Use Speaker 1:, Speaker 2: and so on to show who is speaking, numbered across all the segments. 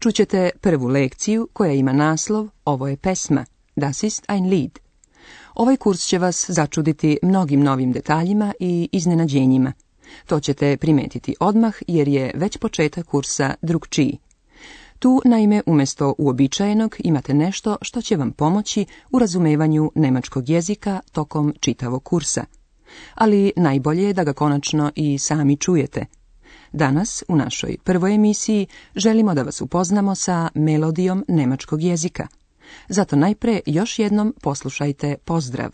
Speaker 1: čućete prvu lekciju koja ima naslov Ovo je pesma, Das ist ein Lied. Ovaj kurs će vas začuditi mnogim novim detaljima i iznenađenjima. To ćete primetiti odmah jer je već početak kursa drugčiji. Tu, naime, umjesto uobičajenog imate nešto što će vam pomoći u razumevanju nemačkog jezika tokom čitavog kursa. Ali najbolje je da ga konačno i sami čujete – Danas, u našoj prvoj emisiji, želimo da vas upoznamo sa melodijom nemačkog jezika. Zato najpre još jednom poslušajte pozdrav.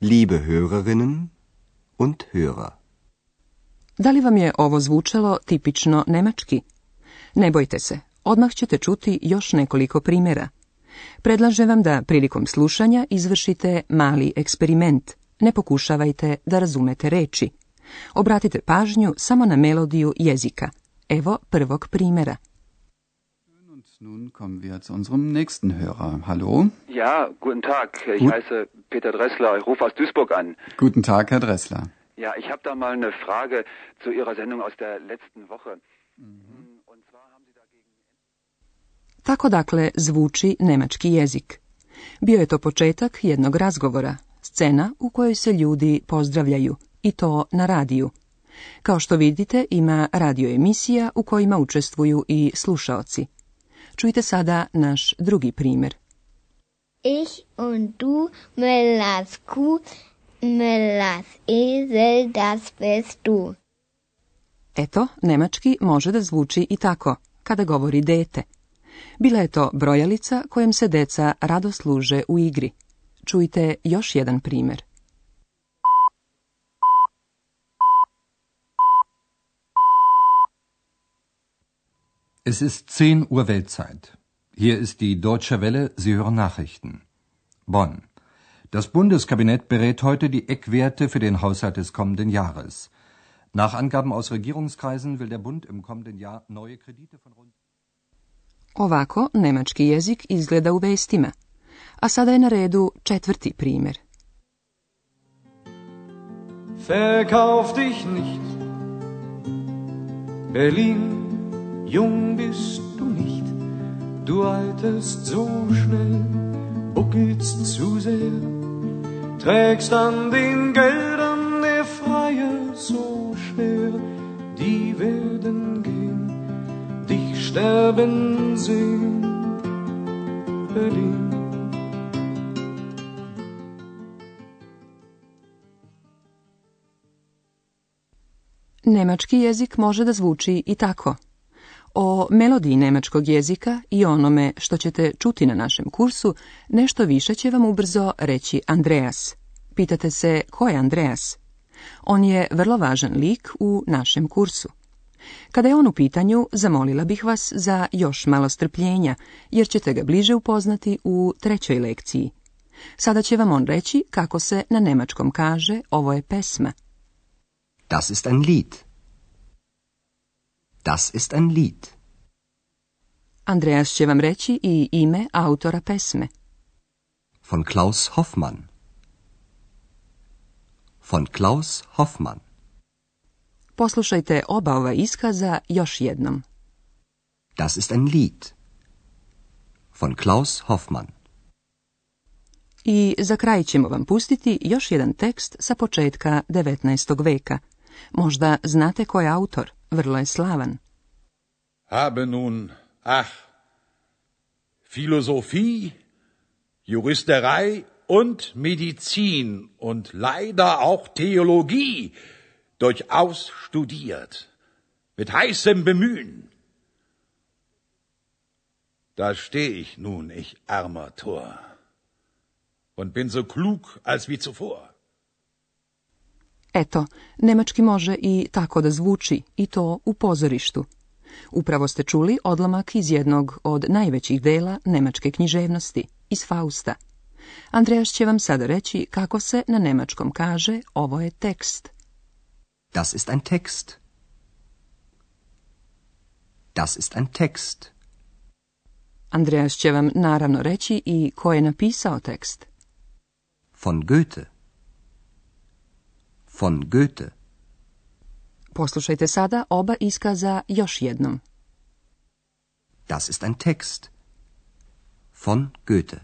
Speaker 2: Liebe Hörerinnen und Hörer.
Speaker 1: Da li vam je ovo zvučalo tipično nemački? Ne bojte se, odmah ćete čuti još nekoliko primjera. Predlažem vam da prilikom slušanja izvršite mali eksperiment. Ne pokušavajte da razumete reči. Obratite pažnju samo na melodiju jezika. Evo prvog primjera.
Speaker 3: Nun kommen wir zu unserem nächsten
Speaker 4: Hörer. Hallo? Ja,
Speaker 3: guten
Speaker 4: Tag. Ich Gut. heiße Peter Dressler. Ich rufe aus Duisburg an. Guten Tag, Herr Dressler. Ja, ich habe da mal eine Frage
Speaker 1: zu Ihrer Sendung aus der letzten Woche. Mhm. Und zwar haben Sie dagegen... Tako dakle zvuči nemački jezik. Bio je to početak jednog razgovora, scena u kojoj se ljudi pozdravljaju i to na radiju. Kao što vidite, ima radio emisija u kojima učestvuju i slušaoci. Čujte sada naš drugi primjer. Ich und du das du. Eto, nemački može da zvuči i tako, kada govori dete. Bila je to brojalica kojem se deca rado služe u igri. Čujte još jedan primjer.
Speaker 3: Es ist 10 Uhr Weltzeit. Hier ist die Deutsche Welle, Sie hören Nachrichten. Bonn. Das Bundeskabinett berät heute die Eckwerte für den Haushalt des kommenden Jahres. Nach Angaben aus Regierungskreisen will der Bund im kommenden Jahr neue Kredite von rund
Speaker 1: Ovako nemački jezik izgleda u vestima. A sada je na redu četvrti primjer.
Speaker 5: Verkauf dich nicht. Berlin jung bist du nicht, du altest so schnell, buckelst zu sehr, trägst an den Geldern der Freie so schwer, die werden gehen, dich sterben sehen, Berlin.
Speaker 1: Nemački jezik može da zvuči i tako. O melodiji nemačkog jezika i onome što ćete čuti na našem kursu, nešto više će vam ubrzo reći Andreas. Pitate se ko je Andreas? On je vrlo važan lik u našem kursu. Kada je on u pitanju, zamolila bih vas za još malo strpljenja, jer ćete ga bliže upoznati u trećoj lekciji. Sada će vam on reći kako se na nemačkom kaže ovo je pesma.
Speaker 2: Das ist ein Lied. Das ist ein Lied.
Speaker 1: Andreas će vam reći i ime autora pesme.
Speaker 2: Von Klaus Hoffmann. Von Klaus Hoffmann.
Speaker 1: Poslušajte oba ova iskaza još jednom.
Speaker 2: Das ist ein Lied. Von Klaus Hoffmann.
Speaker 1: I za kraj ćemo vam pustiti još jedan tekst sa početka 19. veka. Možda znate ko je autor. vrlo je slavan.
Speaker 6: Habe nun, ach, Philosophie, Juristerei und Medizin und leider auch Theologie durchaus studiert, mit heißem Bemühen. Da steh ich nun, ich armer Tor, und bin so klug als wie zuvor.
Speaker 1: Eto, nemački može i tako da zvuči, i to u pozorištu. Upravo ste čuli odlomak iz jednog od najvećih dela nemačke književnosti, iz Fausta. Andreas će vam sada reći kako se na nemačkom kaže ovo je tekst.
Speaker 2: Das ist ein tekst. Das ist ein tekst.
Speaker 1: Andreas će vam naravno reći i ko je napisao tekst.
Speaker 2: Von Goethe von Goethe.
Speaker 1: Poslušajte sada oba iskaza još jednom.
Speaker 2: Das ist ein Text. Von Goethe.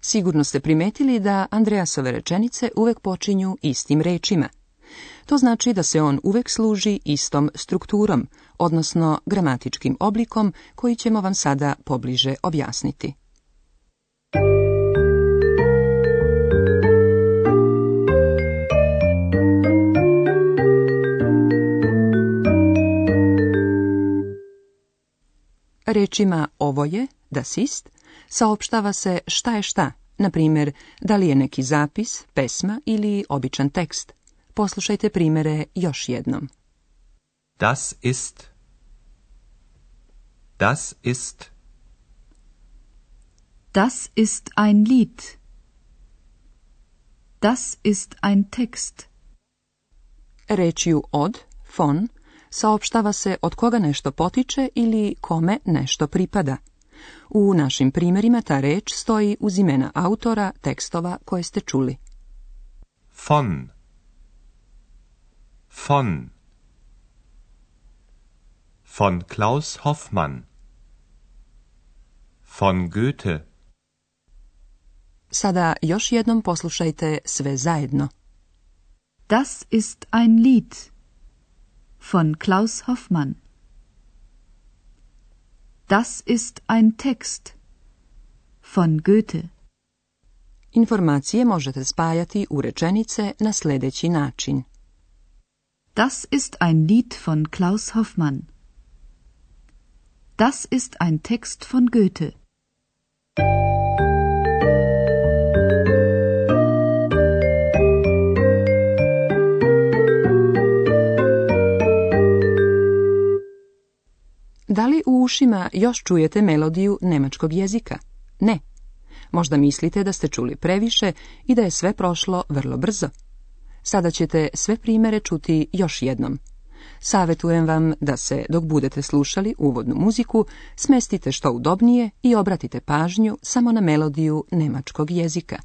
Speaker 1: Sigurno ste primetili da Andreasove rečenice uvek počinju istim rečima. To znači da se on uvek služi istom strukturom, odnosno gramatičkim oblikom koji ćemo vam sada pobliže objasniti. Rečima ovo je, das ist, saopštava se šta je šta, na primjer, da li je neki zapis, pesma ili običan tekst. Poslušajte primere još jednom.
Speaker 7: Das ist. Das ist.
Speaker 8: Das ist ein Lied. Das ist ein Text.
Speaker 1: Rečju od, von, saopštava se od koga nešto potiče ili kome nešto pripada. U našim primjerima ta reč stoji uz imena autora tekstova koje ste čuli.
Speaker 7: Von Von Von Klaus Hoffmann Von Goethe
Speaker 1: Sada još jednom poslušajte sve zajedno.
Speaker 9: Das ist ein Lied. von Klaus Hoffmann. Das ist ein Text von Goethe.
Speaker 1: Informacije možete spajati u rečenice na sljedeći način.
Speaker 9: Das ist ein Lied von Klaus Hoffmann. Das ist ein Text von Goethe.
Speaker 1: Da li u ušima još čujete melodiju nemačkog jezika? Ne. Možda mislite da ste čuli previše i da je sve prošlo vrlo brzo. Sada ćete sve primere čuti još jednom. Savetujem vam da se, dok budete slušali uvodnu muziku, smestite što udobnije i obratite pažnju samo na melodiju nemačkog jezika.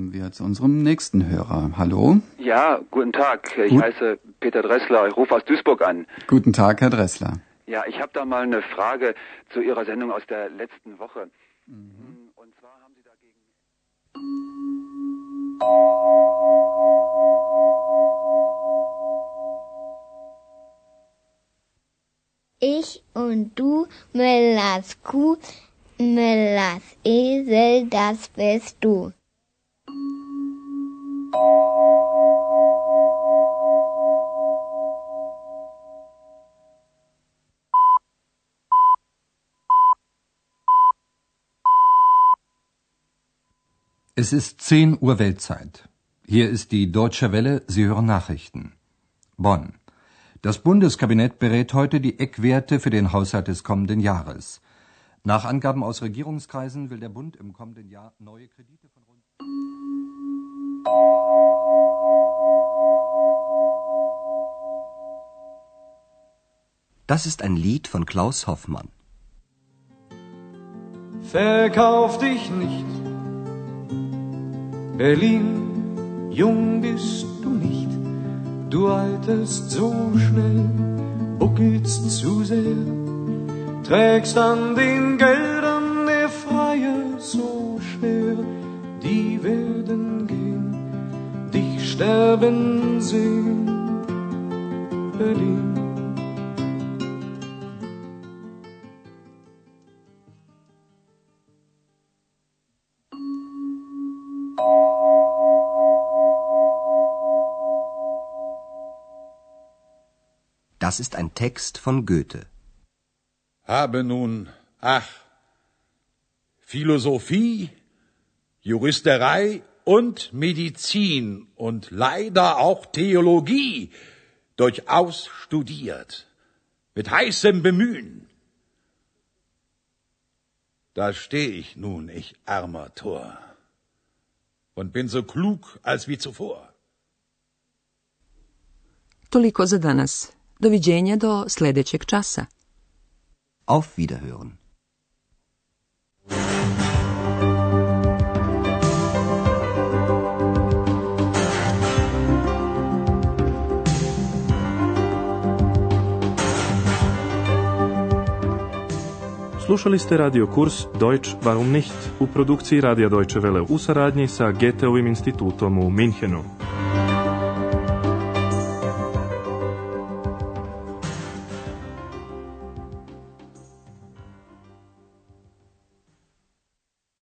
Speaker 3: kommen wir zu unserem nächsten Hörer. Hallo?
Speaker 4: Ja, guten Tag. Ich Gut. heiße Peter Dressler. Ich rufe aus Duisburg an.
Speaker 3: Guten Tag, Herr Dressler.
Speaker 4: Ja, ich habe da mal eine Frage zu Ihrer Sendung aus der letzten Woche. Mhm. Und zwar haben Sie dagegen.
Speaker 10: Ich und du, Müllers Kuh, Müllers Esel, das bist du.
Speaker 3: Es ist 10 Uhr Weltzeit. Hier ist die Deutsche Welle, Sie hören Nachrichten. Bonn. Das Bundeskabinett berät heute die Eckwerte für den Haushalt des kommenden Jahres. Nach Angaben aus Regierungskreisen will der Bund im kommenden Jahr neue Kredite von rund
Speaker 2: Das ist ein Lied von Klaus Hoffmann.
Speaker 5: Verkauf dich nicht Berlin, jung bist du nicht, du alterst so schnell, buckelst zu sehr, trägst an den Geldern der Freie so schwer, die werden gehen, dich sterben sehen, Berlin.
Speaker 2: Das ist ein Text von Goethe.
Speaker 6: Habe nun, ach, Philosophie, Juristerei und Medizin und leider auch Theologie durchaus studiert, mit heißem Bemühen. Da stehe ich nun, ich armer Tor, und bin so klug als wie zuvor.
Speaker 1: Toliko za danas. Doviđenja do sljedećeg časa. Auf Wiederhören.
Speaker 11: Slušali ste radio kurs Deutsch warum nicht u produkciji Radija Deutsche Welle u saradnji sa Goetheovim institutom u Minhenu.